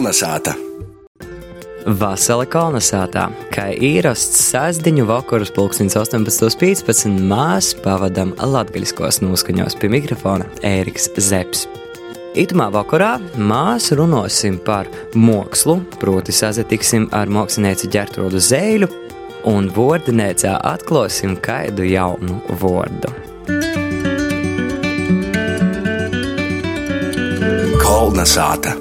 Kolnesāta! Vasala kolonizētā, kā īrasts sēsdiņu vakarus pulkstens 18.15. mēs pavadām latgaļiskos noskaņos pie mikrofona Ēriks Zepsi. Itamā vakarā mēs runāsim par mākslu, proti sazatiksim ar mākslinieci ģertrodu zēļu un vārdinēcā atklāsim kādu jaunu vārdu. Kolnesāta!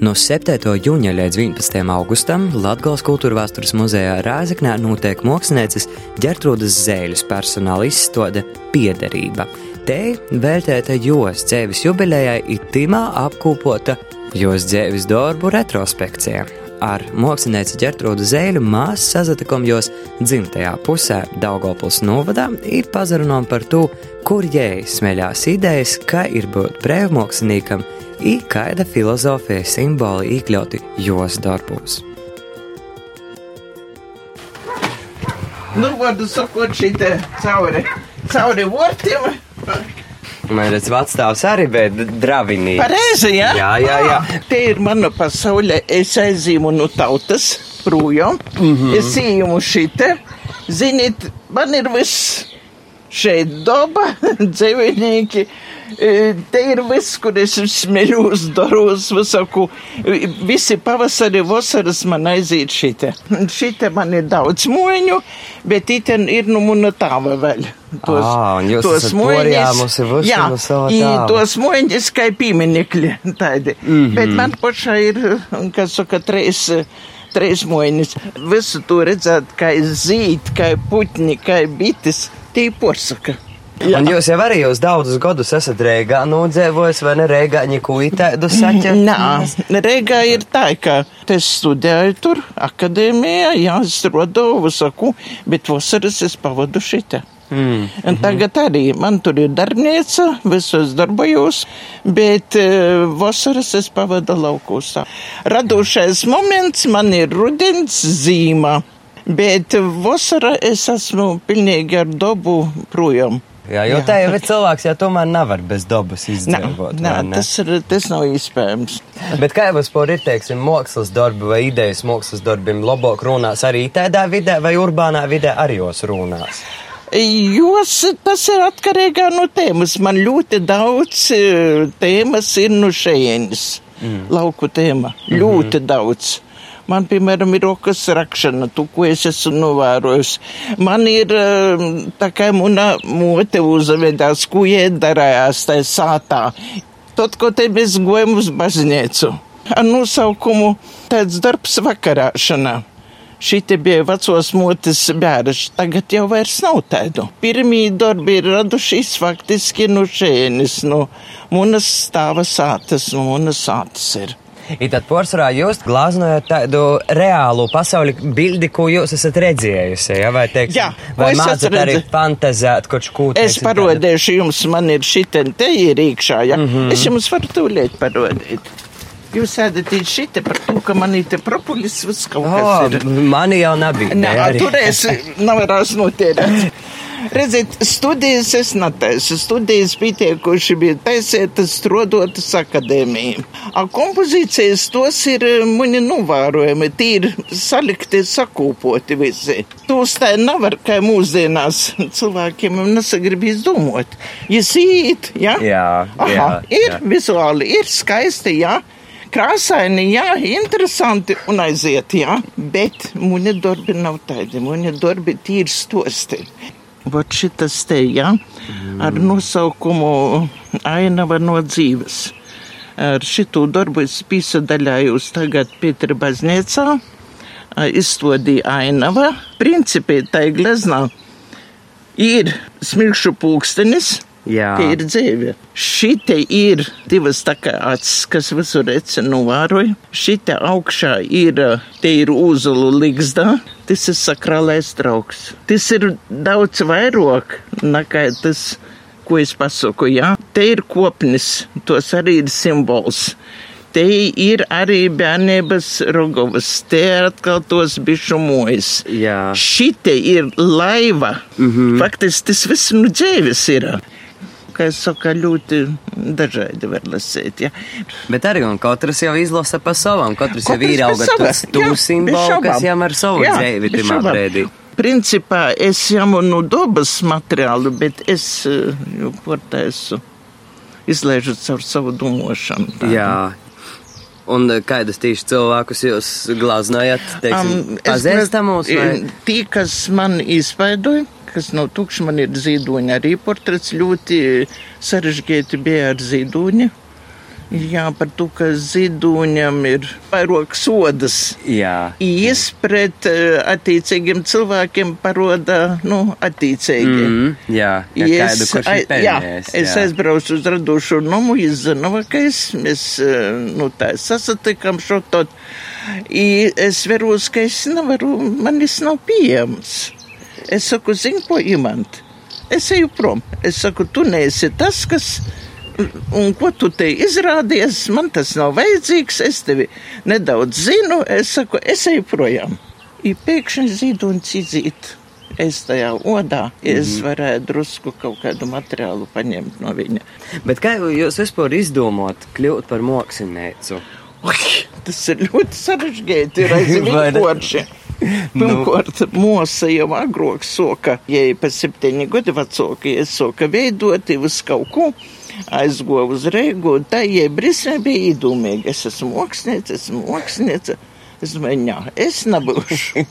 No 7. jūņa līdz 11. augustam Latvijas kultūra vēstures muzejā Rāzaknē notiek mākslinieces Gertrūdas Zēļas personāla izstāde Piederība. Te vērtēta jos dzīves jubilejai itimā apkopota jos dzīves darbu retrospekcija. Ar mākslinieci Gertrūdu Zēļu mēs sazatikām jos dzimtajā pusē Daugopils novadā un pazarunām par to, kur jēj smeļās idejas, kā ir būt brēvmāksliniekam i kāda filozofija simboli iekļauti jos darbos. Nu, vārdu sakot, šī te cauri, cauri vortiem. Man ir vecstāvs arī, bet dravinī. Pareizi, jā? Jā, jā, jā. Ah, Te ir mana pasaulē, es aizīmu no tautas projām. Mm -hmm. Es īmu šite. Ziniet, man ir viss šeit daba, dzīvnieki. E, Te ir viss, kur es smeļos, daros, visaku. E, Visi pavasari, vasaras man aiziet šite. Šite man ir daudz moņu, bet iten ir nu muna tāva vēl. Jūs esat porjāmusi visu jā, i tos moņģis kā pieminekļi tādi. Mm. -hmm. Bet man pašai ir, kas saka, trīs. Trīs moņas. Visu to redzēt, kā zīt, kā puķi, kā bites. Tie porsaka. Un jūs jau arī jūs daudzus gadus esat Rīgā nodzēvojis, vai ne Rīgā neko tādu saķert? Nē, Rīgā ir tā, ka es studēju tur, akadēmijā, jā, es rodu, saku, bet vasaras es pavadu šitā. Mm. Un tagad arī man tur ir darbnīca, visos darbojos, bet uh, vasaras es pavadu laukos. Radošais moments man ir rudens zīmā, bet vasara es esmu pilnīgi ar dabu projām. Jā, jo tā jau ir cilvēks, ja tomēr nevar bez dabas izdzīvot. vai ne? tas, ir, tas nav iespējams. Bet kā jau spēr ir, teiksim, mākslas darbi vai idejas mākslas darbiem, labāk runās arī tādā vidē vai urbānā vidē arī jos runās? Jos tas ir atkarīgā no tēmas. Man ļoti daudz eh, tēmas ir no šejienes. Mm. Lauku tēma. Ļoti mm -hmm. daudz. Man, piemēram, ir rokas rakšana, tu, ko es esmu novērojis. Man ir eh, tā kā muna mote uzvedās, ko iedarējās tajā sātā. Tot, ko te mēs gojam uz baznīcu. Ar nosaukumu tāds darbs vakarāšanā. Šī te bija vecos motes bērns, tagad jau vairs nav tādu. Pirmie darbi ir radušies faktiski no šēnis, no munas stāva sātas, no munas sātas ir. I tad porcelānā jūs glāznojat tādu reālu pasauli bildi, ko jūs esat redzējusi, ja? vai, teiksim, Jā, vai es mācat arī fantazēt kaut ko Es teiksim, parodēšu jums, man ir šitien te ir iekšā, ja? Mm -hmm. Es jums varu tūlīt parodīt. Jūs ēdat šite par to, ka man ir te propolis viss kaut kas tādu? ir. Oh, mani jau nebija. Nē, ne, arī. toreiz nevarēs notērēt. Redziet, studijas es netaisu. Studijas pietiekuši bija taisētas, strodotas akadēmija. A kompozīcijas tos ir eh, mani novērojami, ir salikti, sakūpoti visi. Tos tā nevar, kā mūsdienās cilvēkiem nesagribīs domāt. Jūs īt, ja? Jā, Aha, jā, ir jā. vizuāli, ir skaisti, jā. Krāsaini, jā, interesanti un aiziet, jā, bet muņa darbi nav tādi, muņa darbi tīri stosti. Vot šitas te, jā, ar nosaukumu Ainava no dzīves. Ar šitu darbu es pīsadaļājos tagad Pietra baznīcā, izstodīja Ainava. Principī tai gleznā ir smilšu pūkstenis, Jā. Tie ir dzīve. Šite ir divas tā acis, kas visur reci novēroja. Šite augšā ir, te ir uzulu ligzdā. Tas ir sakrālais trauks. Tas ir daudz vairāk nekā tas, ko es pasaku, jā. Te ir kopnis, tos arī ir simbols. Te ir arī bērnības rogovas, te ir atkal tos bišu mojas. Jā. Šite ir laiva. Mm -hmm. Faktiski tas viss nu dzīves ir. Kā es saku, ļoti dažādi var lasīt. Ja. Bet arī un katrs jau izlasa pa savam, katrs, Katrs jau ir auga savam, tas jā, tū bez simbolu, šaubām. kas jām ar savu Jā, dzēvi šaubām. brēdī. Principā es ņemu no dabas materiālu, bet es eh, jau portēsu izlaižu caur savu domāšanu. Jā. Un eh, kādus tieši cilvēkus jūs glaznojat, teiksim, pazīstamus ne- vai? Tie, kas man izveidoja, kas nav tukši, man ir zīdoņa arī portrets, ļoti sarežģīti bija ar zīdoņu. Jā, par to, ka zīdoņam ir vairāk sodas. Jā. Ies pret eh, attiecīgiem cilvēkiem paroda, nu, attiecīgi. Mm, jā, ja kādu, kurš ir pelnījis. jā, es aizbraucu uz radošo nomu, izzinu, ka es, mēs, eh, nu, tā sasatikam šo tot. I es veros, ka es nevaru, man tas nav pieejams. Es saku, zini, ko imant? Es eju prom. Es saku, tu neesi tas, kas. Un ko tu te izrādies, man tas nav vajadzīgs, es tevi nedaudz zinu, es saku, es eju projām. I pēkšņi zīduns izīt. Es tajā odā, es varēju drusku kaut kādu materiālu paņemt no viņa. Bet kā jūs vispār izdomājat kļūt par mākslinieku? Ui, tas ir ļoti sarežģīti, ir aizvien vienkārši. Pirmkārt, mūsa jau agrāk soka, ja ir pa septiņi gadi vecāka, ja soka veidot, uz kaut ko aizgoja uz Reigu, un tā, ja brismē bija īdūmīga, es esmu mākslinieca, esmu mākslinieca, es domāju, jā, es nebūšu.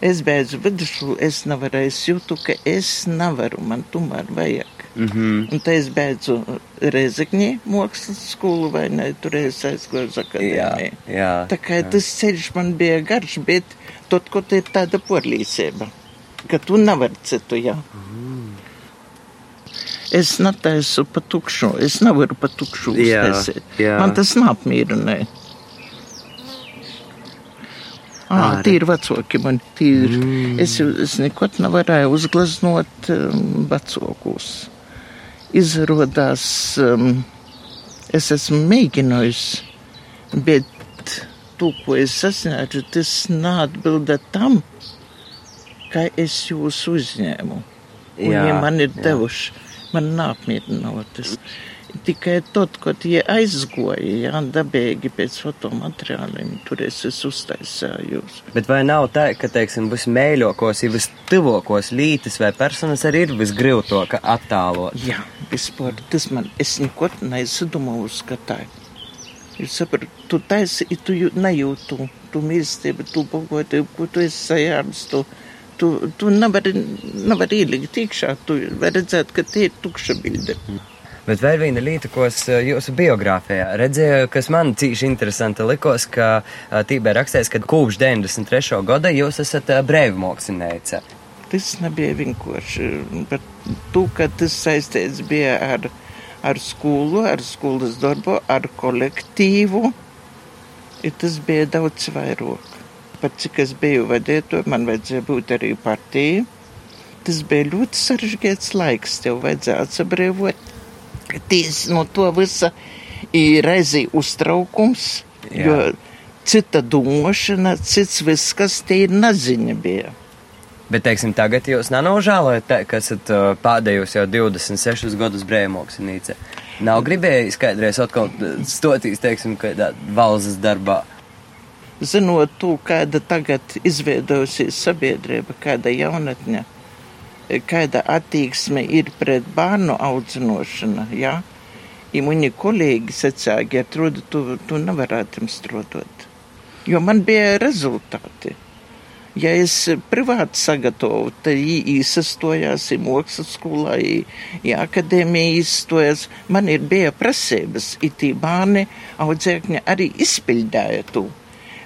es beidzu vidusškolu, es nevarēju, es jūtu, ka es nevaru, man tomēr vajag. Mm -hmm. Un tā es beidzu Rezekņī mākslas skolu vai ne, tur es aizgoju uz Jā, akadēmiju. jā. Tā kā tas ceļš man bija garš, bet tot, ko te ir tāda porlīsība, ka tu nevari citu, jā. Es netaisu pa tukšu, es nevaru pa tukšu uztaisīt. Man tas neapmierināja. Ah, Āre. tie ir vecāki man, ir. Mm. Es, es nekad nevarēju uzgleznot um, vecākus. Izrādās, um, es esmu mēģinājis, bet to, ko es sasniedzu, tas neatbilda tam, kā es jūs uzņēmu. Viņi man ir jā. devuši, man nāpmierinotas. Tikai tad, kad tie aizgoja, jā, dabīgi pēc fotomateriāliem, tur es esmu uztaisījus. Bet vai nav tā, ka, teiksim, vismēļākos, ir vistuvākos lītis vai personas arī ir visgrūtākā attālot? Jā, vispār tas man, es neko neizdomāju, ka tā ir. Es saprotu, tu taisi, tu jū- nejūtu, tu mīlestību, tu pagotību, ko tu esi sajāms, tu, tu, tu nevari, nevari ielikt iekšā, tu vari redzēt, ka tie ir tukša bilde. Bet vēl viena lieta, ko es eh, jūsu biogrāfijā redzēju, kas man cīši interesanti likos, ka eh, tībē rakstīts, ka kopš 93. gada jūs esat eh, brēvmoksinēca. Tas nebija vienkārši par to, ka tas saistīts bija ar, ar skolu, ar skolas darbu, ar kolektīvu. Tas bija daudz vairāk. Pat cik es biju vadītāja, man vajadzēja būt arī partija. Tas bija ļoti sarežģīts laiks, tev vajadzēja atsabrīvot. Tieši no to visa ir reizī uztraukums, Jā. jo cita domāšana, cits viss, kas te ir neziņa bija. Bet, teiksim, tagad jūs nenožēlojat, ka esat uh, pādējus jau 26 gadus brēvmoksinīca. Nav gribējis kādreiz atkal uh, stoties, teiksim, kādā valsts darbā. Zinot to, kāda tagad izveidojusies sabiedrība, kāda jaunatne, kāda attieksme ir pret bērnu audzinošanu, ja mani kolēģi sacīja, Gertrude, tu, tu nevarētu tam strādāt, jo man bija rezultāti. Ja es privāti sagatavoju, tad viņi izsastojās, ir mākslas skolā, ir akadēmija izstojās. Man ir bija prasības, it bērni audzēkņi arī izpildīja to.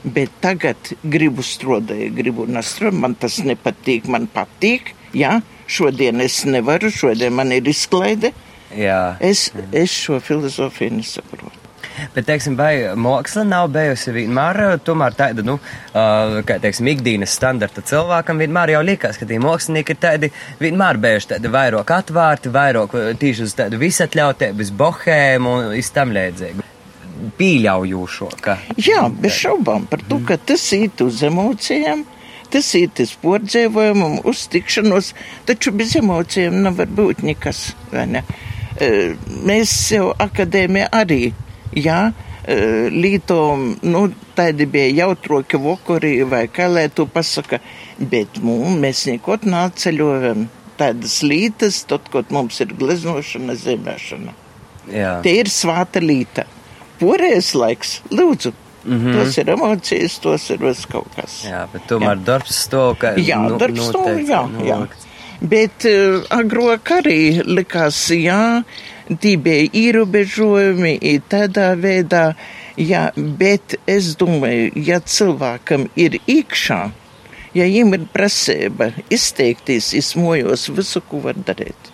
Bet tagad gribu strādāt, gribu nestrādāt, man tas nepatīk, man patīk. Jā, šodien es nevaru, šodien man ir izklaide. Jā. Es, es šo filozofiju nesaprotu. Bet, teiksim, vai māksla nav bijusi vienmēr tāda, nu, kā, teiksim, ikdienas standarta cilvēkam, vienmēr jau likās, ka tie mākslinieki ir tādi, vienmēr bijuši tādi vairāk atvērti, vairāk tīši uz tādu visatļautību, bohēmu un tam līdzīgi. Pīļaujošo, ka. Jā, bez šaubām par to, ka tas iet uz emocijām, tas ir tas pordzēvojumam, uztikšanos, taču bez emocijām nevar būt nekas, ne? E, Mēs jau akadēmija arī, jā, e, lītom, nu, tādi bija jautroki vokori vai kā lai tu pasaka, bet mums mēs neko nāceļojam tādas lītas, tad, kad mums ir gleznošana, zemēšana. Jā. Tie ir svāta līta. Porējais laiks, lūdzu. Mm. -hmm. Tos ir emocijas, tos ir viss kaut kas. Jā, bet tomēr jā. darbs stāv, ka. Jā, nu, darbs stāv, noteikti jā, jā. nolikts. Bet uh, agrāk arī likās, jā, tie bija ierobežojumi, tādā veidā, jā, bet es domāju, ja cilvēkam ir iekšā, ja viņam ir prasība izteikties, izmojos visu, ko var darīt.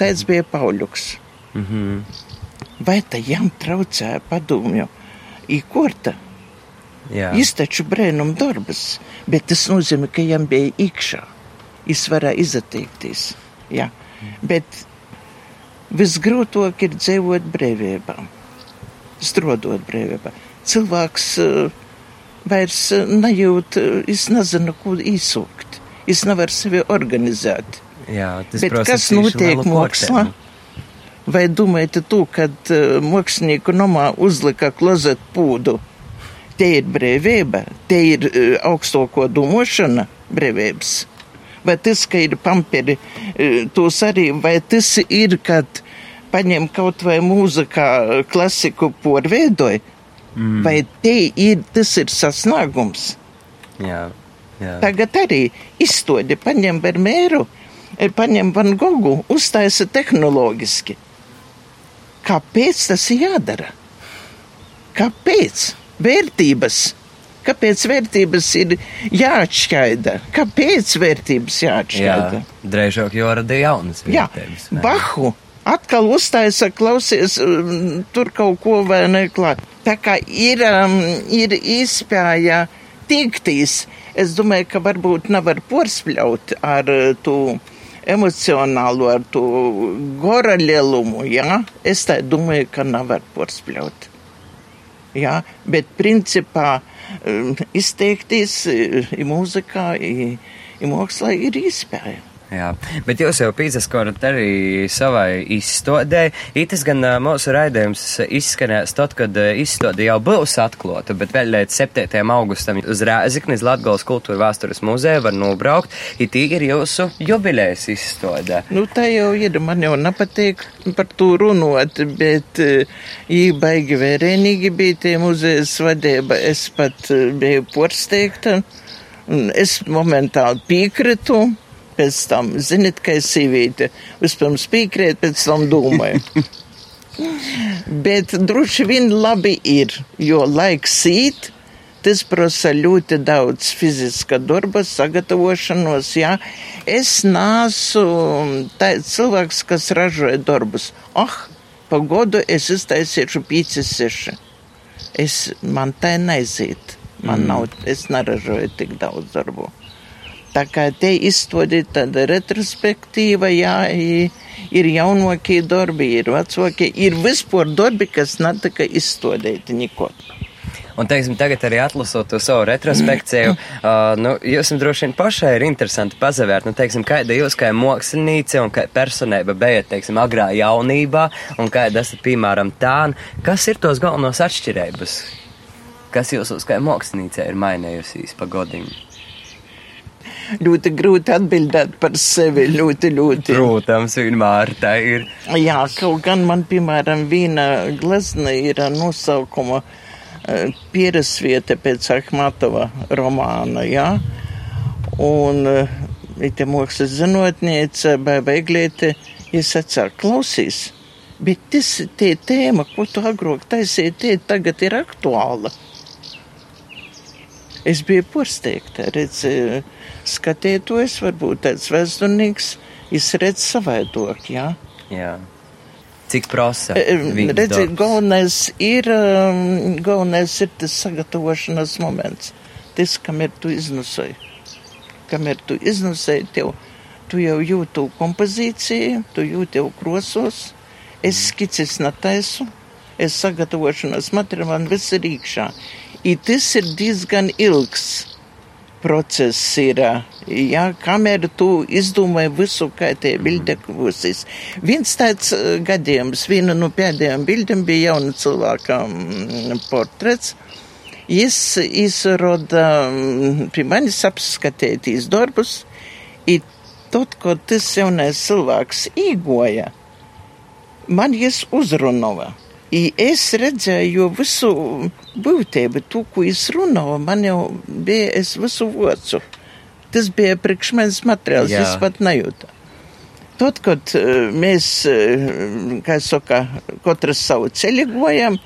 Tāds bija Pauļuks. Mhm. Vai tā jām traucēja padomju? Īkorta. Viņš taču brēnum darbas, bet tas nozīmē, ka viņam bija iekšā. Viņš varēja izteikties. Jā. Bet visgrūtāk ir dzīvot brīvībā, strodot brīvībā. Cilvēks uh, vairs nejūt, uh, viņš nezina, ko izsūkt. Viņš nevar sevi organizēt. Jā, tas prasa kas notiek mākslā? portēmu. Vai domājat, tu, kad uh, mākslinieku nomā uzlika klozet pūdu? Te ir brīvība, te ir uh, augstāko domāšana brīvības. Vai tas, ka ir pamperi, uh, tos arī, vai tas ir, kad paņem kaut vai mūzikā klasiku porveidoja, mm. vai te ir, tas ir sasniegums? Jā, jā. Tagad arī izstodi paņem Vermēru, eh, paņem Van Gogu, uztaisa tehnoloģiski. Kāpēc tas ir jādara? Kāpēc? Vērtības. Kāpēc vērtības ir jāatšķaida? Kāpēc vērtības Jā, jāatšķaida? drēžāk jau rada jaunas Jā, vērtības. ne? Bahu atkal uztaisa, klausies, um, tur kaut ko vai neklāt. Tā kā ir, um, ir iespēja tikties, es domāju, ka varbūt nevar porspļaut ar uh, to emocionālo, ar to gora lielumu, jā. Es tā domāju, ka nevar porspļaut. Jā, bet principā um, izteikties uh, i mūzikā, i, i mākslā ir iespēja. Jā, bet jūs jau pīzaskorat arī savai izstādē. Itas gan mūsu raidījums izskanēs tad, kad izstāde jau būs atklāta, bet vēl līdz 7. augustam uz Rēziknis Latgals kultūra vēstures muzeja var nobraukt. It ir jūsu jubilējas izstādē. Nu, tā jau ir. Man jau nepatīk par to runāt, bet viņa baigi vērienīgi bija tie muzejas vadība. Es pat biju porsteigta. Es momentāli piekritu. Pēc tam, ziniet, ka es sīvīte. Vispirms piekrīt, pēc tam domāju. Bet droši vien labi ir, jo laiks īt, tas prasa ļoti daudz fiziska darba, sagatavošanos, jā. Es nāsu tāds cilvēks, kas ražoja darbus. Ah, pa godu es iztaisīšu 5-6. Es, man tā neiziet. Man mm. nav, es neražoju tik daudz darbu. Tā kā te izstādīt tāda retrospektīva, jā, ir jaunākie darbi, ir vecākie, ir vispār darbi, kas netika izstādīti neko. Un, teiksim, tagad arī atlasot to savu retrospekciju, uh, nu, jums droši vien pašai ir interesanti pazavērt, nu, teiksim, kāda jūs kā māksliniece un kā personība bijat, teiksim, agrā jaunībā, un kāda esat, piemēram, tā, kas ir tos galvenos atšķirības? Kas jūs kā māksliniece ir mainījusies pa godiem? Ļoti grūti atbildēt par sevi, ļoti, ļoti. Protams, vienmēr tā ir. Jā, kaut gan man, piemēram, viena glezna ir ar nosaukumu eh, Pierasvieta pēc Ahmatova romāna, jā. Un eh, te mākslas zinotniece, es atsāku klausīs. Bet tas tie tēma, ko tu agrāk taisīji, tie tagad ir aktuāla. Es biju porsteigta, redz, eh, skatītājs, varbūt tāds vēsturnieks, es redzu savaidok, jā. Jā. Cik prasa? E, viņas Redziet, galvenais ir, um, galvenais ir tas sagatavošanas moments. Tas, kam ir tu iznusēji. Kam ir tu iznusēji, tev, tu jau jūtu kompozīciju, tu jūti jau krosos. Es skicis netaisu, es sagatavošanas materiālu, man viss ir iekšā. I tas ir diezgan ilgs process ir, ja, kamēr tu izdomāji visu, kā tie bilde būsīs. Viens tāds eh, gadījums, viena no pēdējām bildēm bija jauna cilvēka mm, portrets. Jis izroda mm, pie manis apskatētīs darbus, i tad, kad tas jaunais cilvēks īgoja, man jis uzrunova. I es redzēju visu būtību, to, ko es runāju, man jau bija, es visu vocu. Tas bija priekš manis materiāls, Jā. es pat nejūtu. Tad, kad uh, mēs, uh, kā saka, katrs savu ceļu gojam,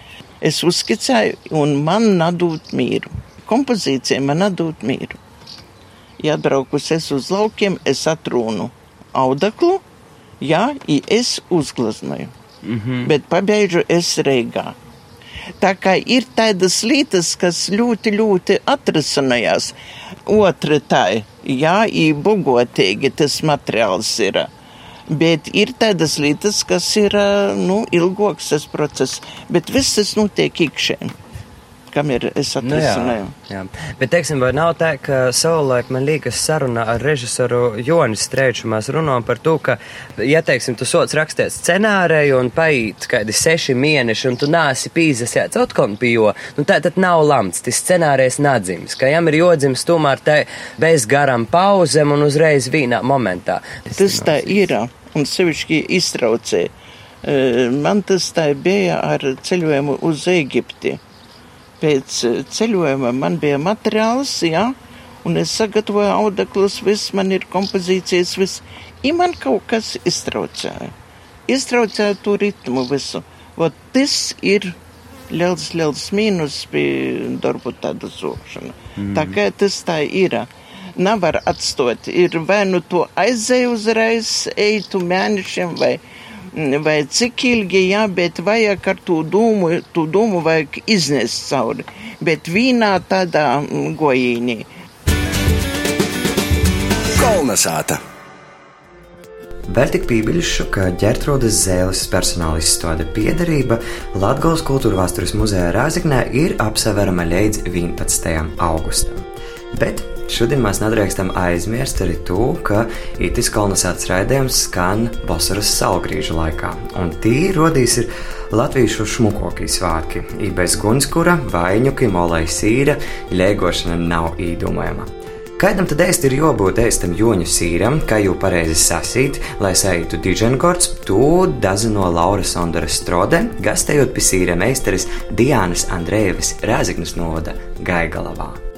es uzskicēju un man nadūt mīru. Kompozīcija man nadūt mīru. Ja braukus es uz laukiem, es atrūnu audaklu, jā, i es uzglaznoju mm -hmm. bet pabeidžu es Reigā. Tā kā ir tādas lietas, kas ļoti, ļoti atrasinājās. Otra tā, jā, ībogotīgi tas materiāls ir. Bet ir tādas lietas, kas ir, nu, ilgoks tas process, bet viss tas notiek iekšēni kam ir es atrisināju. Nu, jā, jā. Bet, teiksim, vai nav tā, ka savulaik man liekas sarunā ar režisoru Jonis Streiču mēs runājam par to, ka, ja, teiksim, tu sots rakstēt scenāriju un paiet kādi seši mēneši un tu nāsi pīzes atkal pie jo, nu tā tad nav lamts, tas scenārijs nadzims, ka jām ir jodzims tomēr tai bez garam pauzēm un uzreiz vīnā momentā. Tas tā ir, un sevišķi iztraucē. Man tas tā bija ar ceļojumu uz Eģipti pēc eh, ceļojuma man bija materiāls, jā, un es sagatavoju audeklus, viss man ir kompozīcijas, viss. I man kaut kas iztraucēja. Iztraucēja to ritmu visu. Ot, tas ir liels, liels mīnus pie darbu tāda zokšana. Mm. Tā kā tas tā ir. Nevar atstot. Ir vai nu to aizēju uzreiz, eitu mēnešiem vai vai cik ilgi, jā, bet vajag ar to dūmu, to dūmu vajag iznest cauri, bet vīnā tādā mm, gojīnī. Kolnesāta! Vēl tik pīpiļšu, ka ģērtrodas zēles personāla izstāde piederība Latgales kultūra vēstures muzejā Rāziknē ir apseverama līdz 11. augustam. Bet Šodien mēs nedrīkstam aizmirst arī to, ka itis kolonizētas raidījums skan vasaras saulgrīža laikā, un tī rodīs ir latviešu šmukokī svātki. Ibez gunskura, vaiņuki, molai sīra, ļēgošana nav īdomājama. Kādam tad ēst ir jābūt ēstam joņu sīram, kā jau pareizi sasīt, lai saitu diženkorts, to dazino Laura Sondora Strode, gastējot pie sīra meistaris Diānas Andrēvis Rēzignas novada Gaigalavā.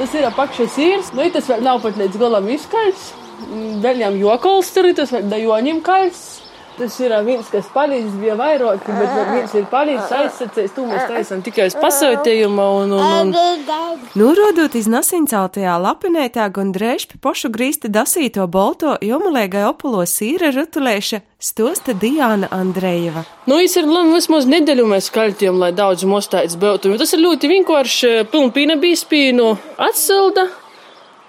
Tas ir apakšā sīrs, nu, tas vēl nav pat līdz galam izkaļs. Daļām jokols tur ir, tas vēl dajoņiem kaļs. Tas ir viens, kas palīdz, bija vairāk, bet viens ir palīdzis aizsacējis, to mēs taisam tikai uz pasūtījuma un, un, un. Norodot iz nasinceltajā lapinētā gan drēšpi pošu grīsta dasīto bolto jomulēgai opulo sīra rutulēša stosta Diāna Andrejeva. Nu, es ir labi vismaz nedēļu mēs kaļtiem, lai daudz mostāits būtu. Tas ir ļoti vienkārši pilnpīna bīspīnu atsilda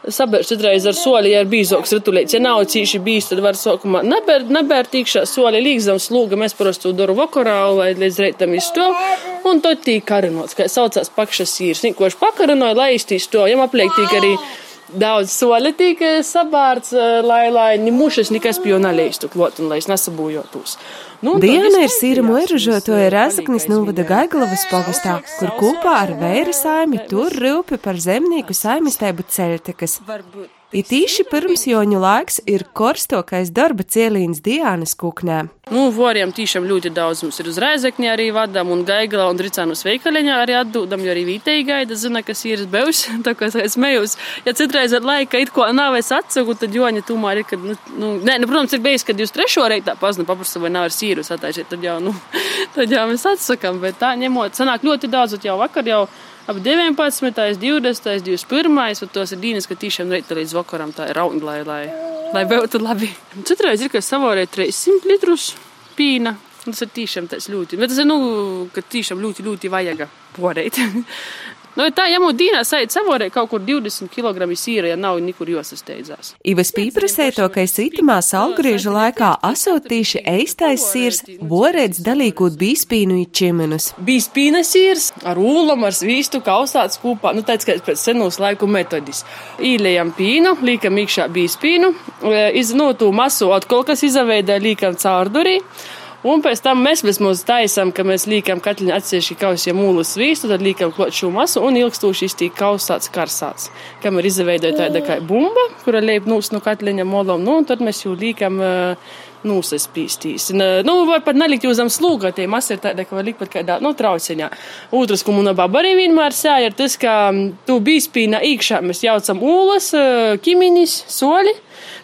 Sabērs citreiz ar soli, ja ir bīzoks ritulīts. Ja nav cīši bijis, tad var sākumā nebērt, nebērt īkšā soli līgzams lūga. Mēs parasti to daru vakarā vai līdz reitam izstāv. Un tad tīk karinots, kā saucās pakšas īrs. Nikoši pakarinoja, lai iztīs to. Jam apliek tīk arī daudz soli tīk sabārts, lai, lai mušas nekas pie jo nalīstu klot un lai es nesabūjotos. Nu, Diana ir sīrumu ierožotoja Rēzaknis novada Gaiglavas pogastā, kur kopā ar vēra saimi tur rūpi par zemnieku saimistēbu ceļtekas. It īši pirms joņu laiks ir korstokais darba cielīns Diānas kuknē. Nu, voriem tīšām ļoti daudz mums ir uz Rēzekņa arī vadam un Gaigala un Ricānus veikaliņā arī atdūdam, jo arī vītēji gaida zina, kas ir beus, tā kā es mejos. Ja citreiz ar laika it ko nav es atsaku, tad joņa tomēr ir, kad, nu, nu, nē, nu, protams, ir bijis, kad jūs trešo reitā pazna paprasa vai nav ar sīrus atājušiet, tad jau, nu, tad jau mēs atsakam, bet tā ņemot, sanāk ļoti daudz, jau vakar jau ap 19, 20, 21. Tos ir dienas, ka tiešām rīta līdz vakaram tā ir rauni, lai, lai, lai būtu labi. Citreiz ir, ka savorēt 300 litrus pīna. Tas ir tiešām tāds ļoti, bet tas ir, nu, ka tiešām ļoti, ļoti vajag porēt. Nu, tā, ja mūsu dīnā sēž savorē kaut kur 20 kg sīra, ja nav nekur josasteidzās. Ivas pīprasēto, ka es itamā salgrieža laikā asautīši eistais sīrs, vorēdz dalīkot bīspīnu i čimenus. Bīspīna sīrs ar ūlam, ar svīstu kaustāts kopā, nu tāds, kā pēc senos laiku metodis. Īlējam pīnu, līkam iekšā bīspīnu, iz, no tū masu atkal, kas izaveida, līkam caurdurī. Un pēc tam mēs vismaz taisām, ka mēs liekam katliņu atsevišķi kausiem mūlu svīstu, tad liekam klot šo masu un ilgstoši iztīk kausāts karsāts, kam ir izveidota tāda kā bumba, kura liep nūs no katliņa molom, nu, un tad mēs jau liekam uh, nūsaspīstīs. Nu, var pat nelikt jūs zem slūga, tie masa ir tāda, ka var likt pat kādā, nu, trauciņā. Otrs, ko mana baba arī vienmēr sēja, ir tas, ka tu bīspīna īkšā mēs jaucam ūlas, kiminis, soli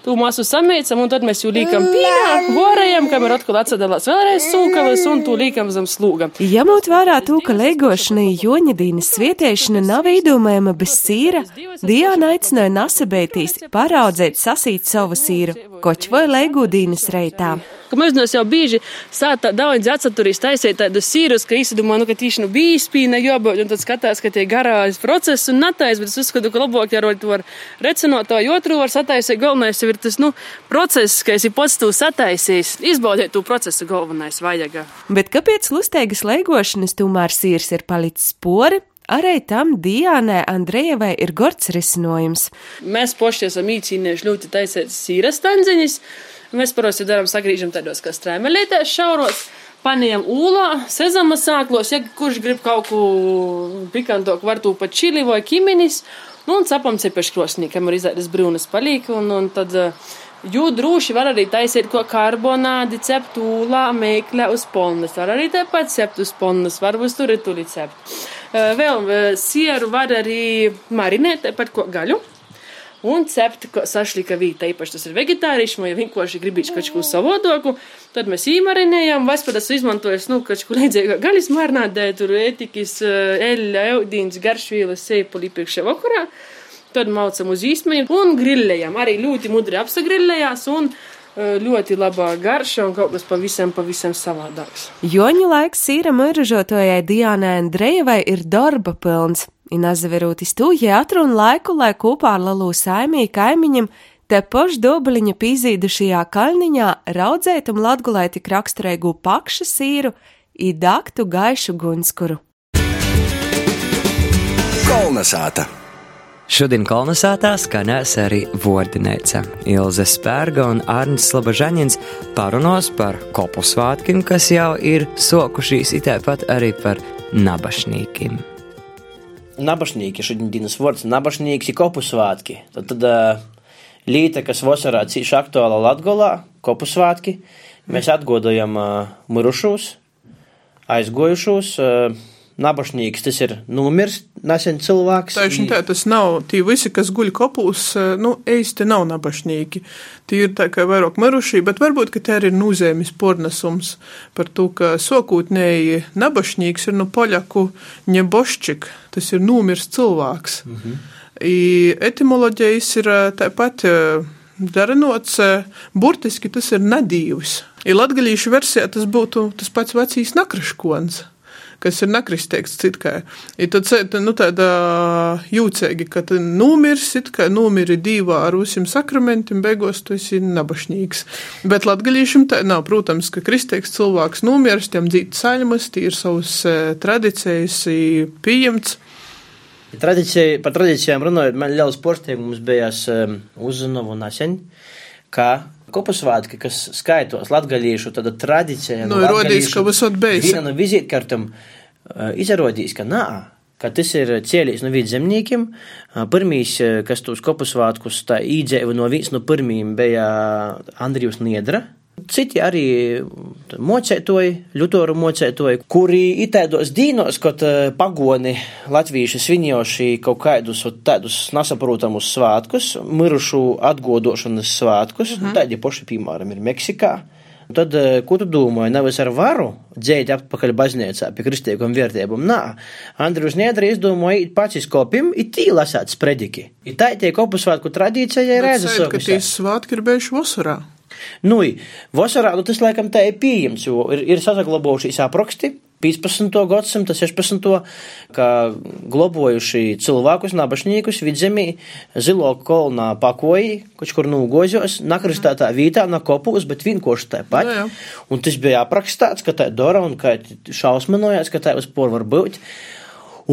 tu masu samēcam, un tad mēs jau līkam pīnā, vorējam, kam ir atkal atsadalās vēlreiz sūkalas, un tu līkam zem slūga. Jamot vērā to, ka leigošana Joņadīnas svietēšana nav īdomējama bez sīra, Diāna aicināja nasabētīs paraudzēt sasīt savu sīru, koč vai leigudīnas reitā ka mūžos jau bieži sāta daudz atsaturīs taisīt tādus sīrus, ka īstenībā, nu, ka tīši nu bija spīna jobot, un tad skatās, ka tie garās procesi un natais, bet es uzskatu, ka labāk jau var recinot to otru var sataisīt. Galvenais ir tas, nu, process, ka esi pats to sataisījis. Izbaudiet to procesu galvenais vajag. Bet kāpēc lustēgas leigošanas tomēr sīrs ir palicis spori? Arī tam Diānai Andrejevai ir gords risinājums. Mēs pošķi esam īcīnieši ļoti taisīt sīras tanziņas. Mēs parasti darām sagrīžam tādos kā strēmelītēs šauros. Paniem ūlā, sezama sāklos, ja kurš grib kaut ko pikantoku, var to pat čili vai kiminis. Nu, un cepam cepešu krosnī, kam ir izēdas brūnas palīka, un, un tad uh, Jū droši var arī taisīt ko karbonādi, cept ūlā, meklē uz polnas. Var arī tāpat cept uz polnas, var uz turituli cept. Uh, vēl uh, sieru var arī marinēt, tāpat ko gaļu un cept sašlika vīta. Īpaši tas ir vegetārišķi, ja vienkārši gribīšu kaut ko savodoku, tad mēs īmarinējam, vaspadas izmantojas, nu, kaut ko līdzīgu gaļas marinādē, tur etikas, eh, eļļa, eudīns, garšvīles, seipuli priekšā vakarā. Tad maucam uz īsmeņu un grillējam. Arī ļoti mudri apsagrillējās un eh, ļoti labā garša un kaut kas pavisam, pavisam savādāks. Joņa laiks sīra muražotojai Diānai Andrejevai ir darba pilns. Inazaverūtis tūjē atrun laiku, lai kopā ar Lalu saimī kaimiņam te poš dobaliņa pīzīdušajā kalniņā raudzētam latgulē tik raksturēgu pakša sīru i daktu gaišu gunskuru. Kolnesāta! Šodien kolonizētā skanēs arī Vordinēca. Ilze Spērga un Arnis Slabažaņins parunos par kopu svātkiem, kas jau ir sokušīs, itēpat arī par nabašnīkiem nabašnīki, šodien dienas vārds, nabašnīks ir kopusvātki. Tad, tad līta, kas vasarā cīši aktuāla Latgolā, kopusvātki, mēs atgodojam uh, mirušos, aizgojušos. Uh, Nabašnīgs tas ir numirs, nesen cilvēks. Tieši tā, tas nav. Tie visi, kas guļ kopūs, nu, īsti nav nabašnīgi. Tie ir tā kā vairāk mirušie, bet varbūt, ka te arī ir nūzēmis pornesums par to, ka sokūtnēji nabašnīgs ir no poļaku ņeboščik, tas ir numirs cilvēks. -hmm. I etimoloģijas ir tāpat darinots, burtiski tas ir nedīvs. I latgaļīšu versijā tas būtu tas pats vecīs nakraškons kas ir nakristīgs citkai. I tad nu, tāda jūcēgi, ka tu nomirs, it kā nomiri divā ar usim sakramentiem, beigos tu esi nabašnīgs. Bet latgaļīšam tā nav, protams, ka kristīgs cilvēks nomirs, tiem dzīt saļmas, tī ir savas tradīcijas pieņemts. Tradicija, par tradīcijām runājot, man liels porsteigums bijās um, uzzinovu naseņ, ka Kopusvētki, kas skaitos latgaļīšu tāda tradīcija. Nu, rodīs, ka visot beigas. Viena no vizītkartam uh, izrādīs, ka nā, ka tas ir cēlījis no vidzemniekiem. Uh, pirmīs, kas tos kopusvētkus tā īdzēja no viens no pirmīm bija Andrijus Niedra, Citi arī mocētoji, ļutoru mocētoji, kuri itēdos dīnos, kad eh, pagoni latvieši svinjoši kaut kādus tādus nesaprotamus svētkus, mirušu atgodošanas svētkus, mm -hmm. tādi paši, piemēram, ir Meksikā. Tad, eh, ko tu domāji, nevis ar varu dzēt atpakaļ baznīcā pie kristīgām vērtībām? Nā, Andrejs Niedri izdomāja pats izkopim, it tī lasāt sprediki. It tā tie kopusvētku tradīcija ir. Ka tie svētki ir bijuši vasarā. Nu, vasarā nu, tas laikam tā ir pieejams, jo ir, ir saglabājušies apraksti, 15. gadsimta, 16. kā globojuši cilvēkus, nabašniekus vidzemī, zilo kolonā pakoji, kaut kur nūgozjos, nakristētā vītā, na kopūs, bet vienkārši tāpat. Jā, jā. Un tas bija aprakstāts, ka tā dara un kā šausmanojās, ka tā vispār var būt.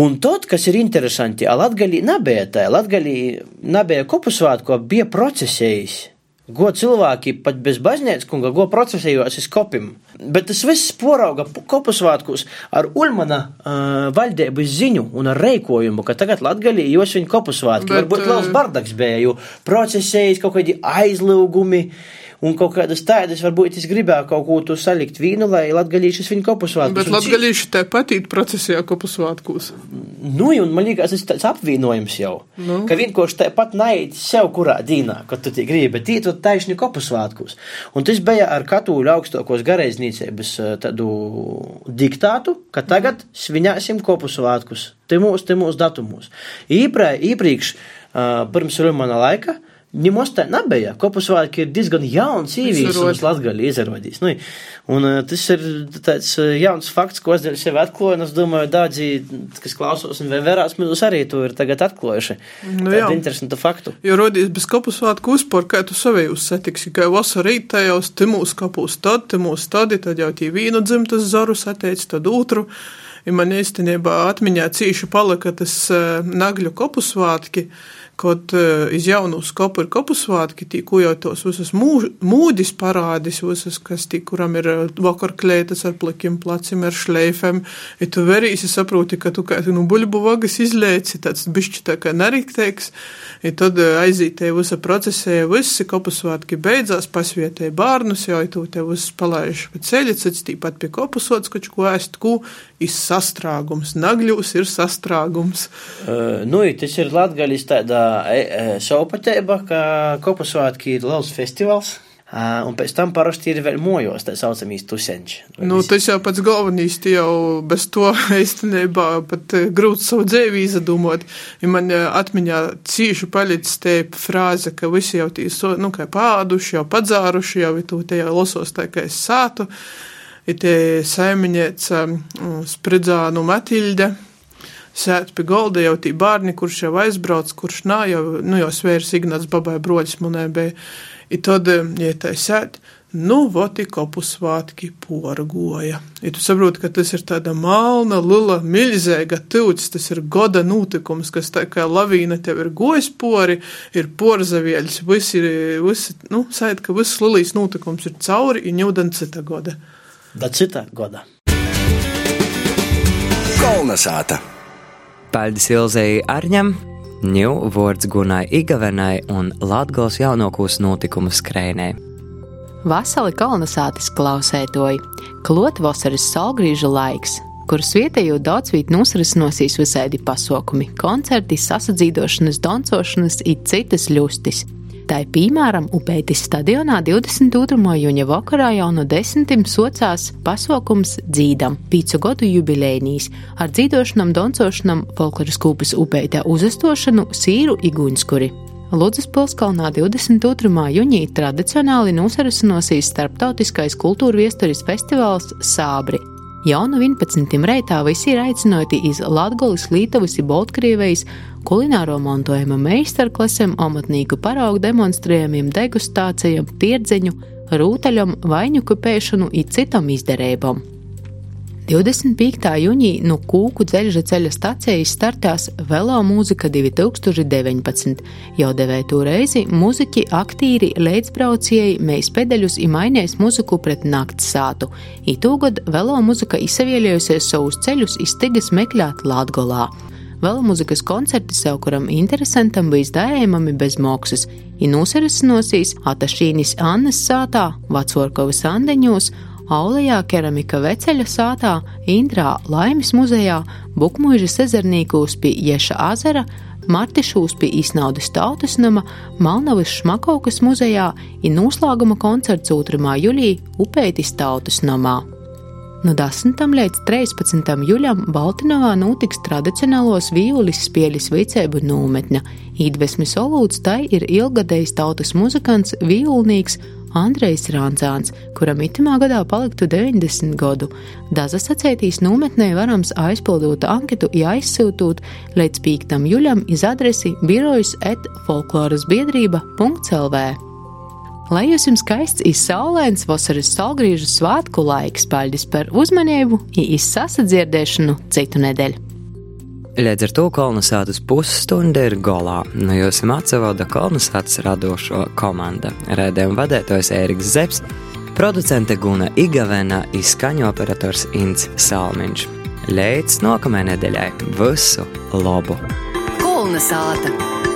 Un tad, kas ir interesanti, Latgalī nebija tā, Latgalī nebija kopusvātko, bija procesējis. Go cilvēki pat bez baznīcas, kunga, go procesējos uz kopim. Bet tas viss porauga kopusvātkus ar Ulmana uh, valdības ziņu un ar reikojumu, ka tagad Latgalī jūs viņa kopusvātki. Bet, Varbūt liels bardaks bija, jo procesējis kaut kādi aizlūgumi. Un kaut kādas tādas, varbūt es gribēju kaut ko tu salikt vīnu, lai latgalīšas viņa kopusvātkus. Bet latgalīši te patīt procesijā kopusvātkūs. Nu, un man liekas, tas ir tāds apvienojums jau. Nu. Ka vienkārši tāpat naiet sev kurā dīnā, kad tu tie gribi, bet tīt taisni kopusvātkus. Un tas bija ar katoļu augstākos garaiznīcības eh, tādu diktātu, ka tagad svinēsim kopusvātkus. Te mūs, te mūs datumos. Īprē, īpriekš, uh, pirms Rumana laika, Ņemos tā nebija. Kopusvārki ir diezgan jauns īvīs, un Latgali izrādīs. Nu, un uh, tas ir tāds uh, jauns fakts, ko es dēļ sevi atklāju, un es domāju, daudzi, kas klausās un vērās, mūs arī to ir tagad atklājuši. Nu, jā. interesantu faktu. Jo rodīs bez kopusvātku uzpor, kā tu savējus satiksi, ka vasarā rītā jau timūs kapūs tad, timūs tad, tad jau tī vīnu dzimtas zarus atteic, tad otru. Ja man īstenībā atmiņā cīši palika tas uh, nagļu kopusvātki, Kaut uh, iz jaunu skopu ir kopusvātki, tī, ko jau tos visas mūž, mūdis parādis, visas, kas tī, kuram ir uh, vakarklētas ar plikiem placim, ar šleifem. Ja tu verīsi saproti, ka tu kā nu buļbu vagas izlēci, tāds bišķi tā kā narikteiks, ja tad uh, aizītē visa procesē, visi kopusvātki beidzās, pasvietē bārnus, jau ja tu te viss palaiž pa ceļi, cits tīpat pie kopusvāts, koč ko ēst, ku ir sastrāgums, nagļūs ir sastrāgums. Uh, nu, tas ir Latgalis tāda e, e, saupateiba, ka kopusvātki ir liels festivāls. Uh, un pēc tam parasti ir vēl mojos, tā saucamīs tusenči. Nu, tas jau pats galvenais, tie jau bez to īstenībā pat eh, grūti savu dzēvi izdomāt. Ja man atmiņā cīši palicis te frāze, ka visi jau tī, so, nu, kā pāduši, jau padzāruši, jau tu te jau losos tā, kā es sātu. Ir tie saimiņēca mm, spridzānu Matilde. Sēt pie golda jau tī bārni, kurš jau aizbrauc, kurš nā, jau, nu, jau svērs Ignats babai broļs munē bija. I tad, ja tā sēt, nu, voti kopus svātki porgoja. Ja tu saproti, ka tas ir tāda malna, lila, milzīga tūts, tas ir goda notikums, kas tā kā lavīna tev ir gojis pori, ir porzavieļs, visi, visi, nu, sēt, ka viss lilīs notikums ir cauri, ir ņūdan cita goda. Da cita goda. Kolnesāta! Paldies Ilzei Arņam, Ņū vārds Gunai Igavenai un Latgals jaunākos notikumu skrējnē. Vasali kolonizācijas klausētoji, klot vasaras salgrīža laiks, kurus vietējo daudzvīt nosarisinosies visādi pasākumi, koncerti, sasadzīdošanas, dancošanas un citas ļustis. Tā ir piemēram Upeitis stadionā 22. jūņa vakarā jau no desmitiem socās pasākums dzīdam, pīcu gadu jubilēnijas, ar dzīdošanam, dancošanam, folkloras kūpas Upeitē uzastošanu, sīru iguņskuri. Lūdzes pilskalnā 22. jūnijā tradicionāli nosarasinosies starptautiskais kultūra viesturis festivāls Sābri. Jau no 11. reitā visi ir aicināti iz Latgolas, Lītavas, Baltkrievijas kulināro mantojuma meistarklasēm, amatnieku paraugu demonstrējumiem, degustācijām, tirdziņu, rūtaļam, vaņu kupēšanu un citam izdarībām. 25. jūnijā no Kūku dzelža ceļa stācijas startās Velo mūzika 2019. Jau devētu reizi muzeķi, aktīri, līdzbraucēji mēs pedaļus imainēs muziku pret nakts sātu. Itūgad Velo mūzika izsavielējusies savus ceļus izstigas meklēt Latgolā. Vēl mūzikas koncerti sev kuram interesantam bija izdājumami bez maksas. Ir nosarasinosies Atašīnis Annes sātā, Vacvorkovas andeņos, Aulajā keramika veceļa sātā, Indrā Laimes muzejā, Bukmuižas ezernīkūs pie Ješa azera, Martišūs pie Īsnaudas tautas nama, Malnavas šmakaukas muzejā un noslēguma koncerts 2. jūlijā Upeitis tautas namā. No 10. līdz 13. jūlijam Baltinovā notiks tradicionālos vīlulis spēļas vicēbu nometne. Iedvesmas olūds tai ir ilgadējs tautas muzikants, vīlulnieks Andrejs Ranzāns, kuram itamā gadā paliktu 90 gadu. Daza sacētīs nometnē varams aizpildot anketu jāizsūtūt līdz pīktam juļam iz adresi birojas et folkloras biedrība.lv. Lai jūs jums skaists izsaulēns vasaras salgrīžu svētku laiks, paļģis par uzmanību, izsasadzirdēšanu citu nedēļu. Līdz ar to kolonizācijas pusstunda ir golā. No jums atsevada kolonizācijas radošo komanda. Rēdējuma vadētājs Ēriks Zeps, producente Guna Igavena, izskaņo operators Ints Salmiņš. Līdz nākamajai nedēļai visu labu! Kolonizāta!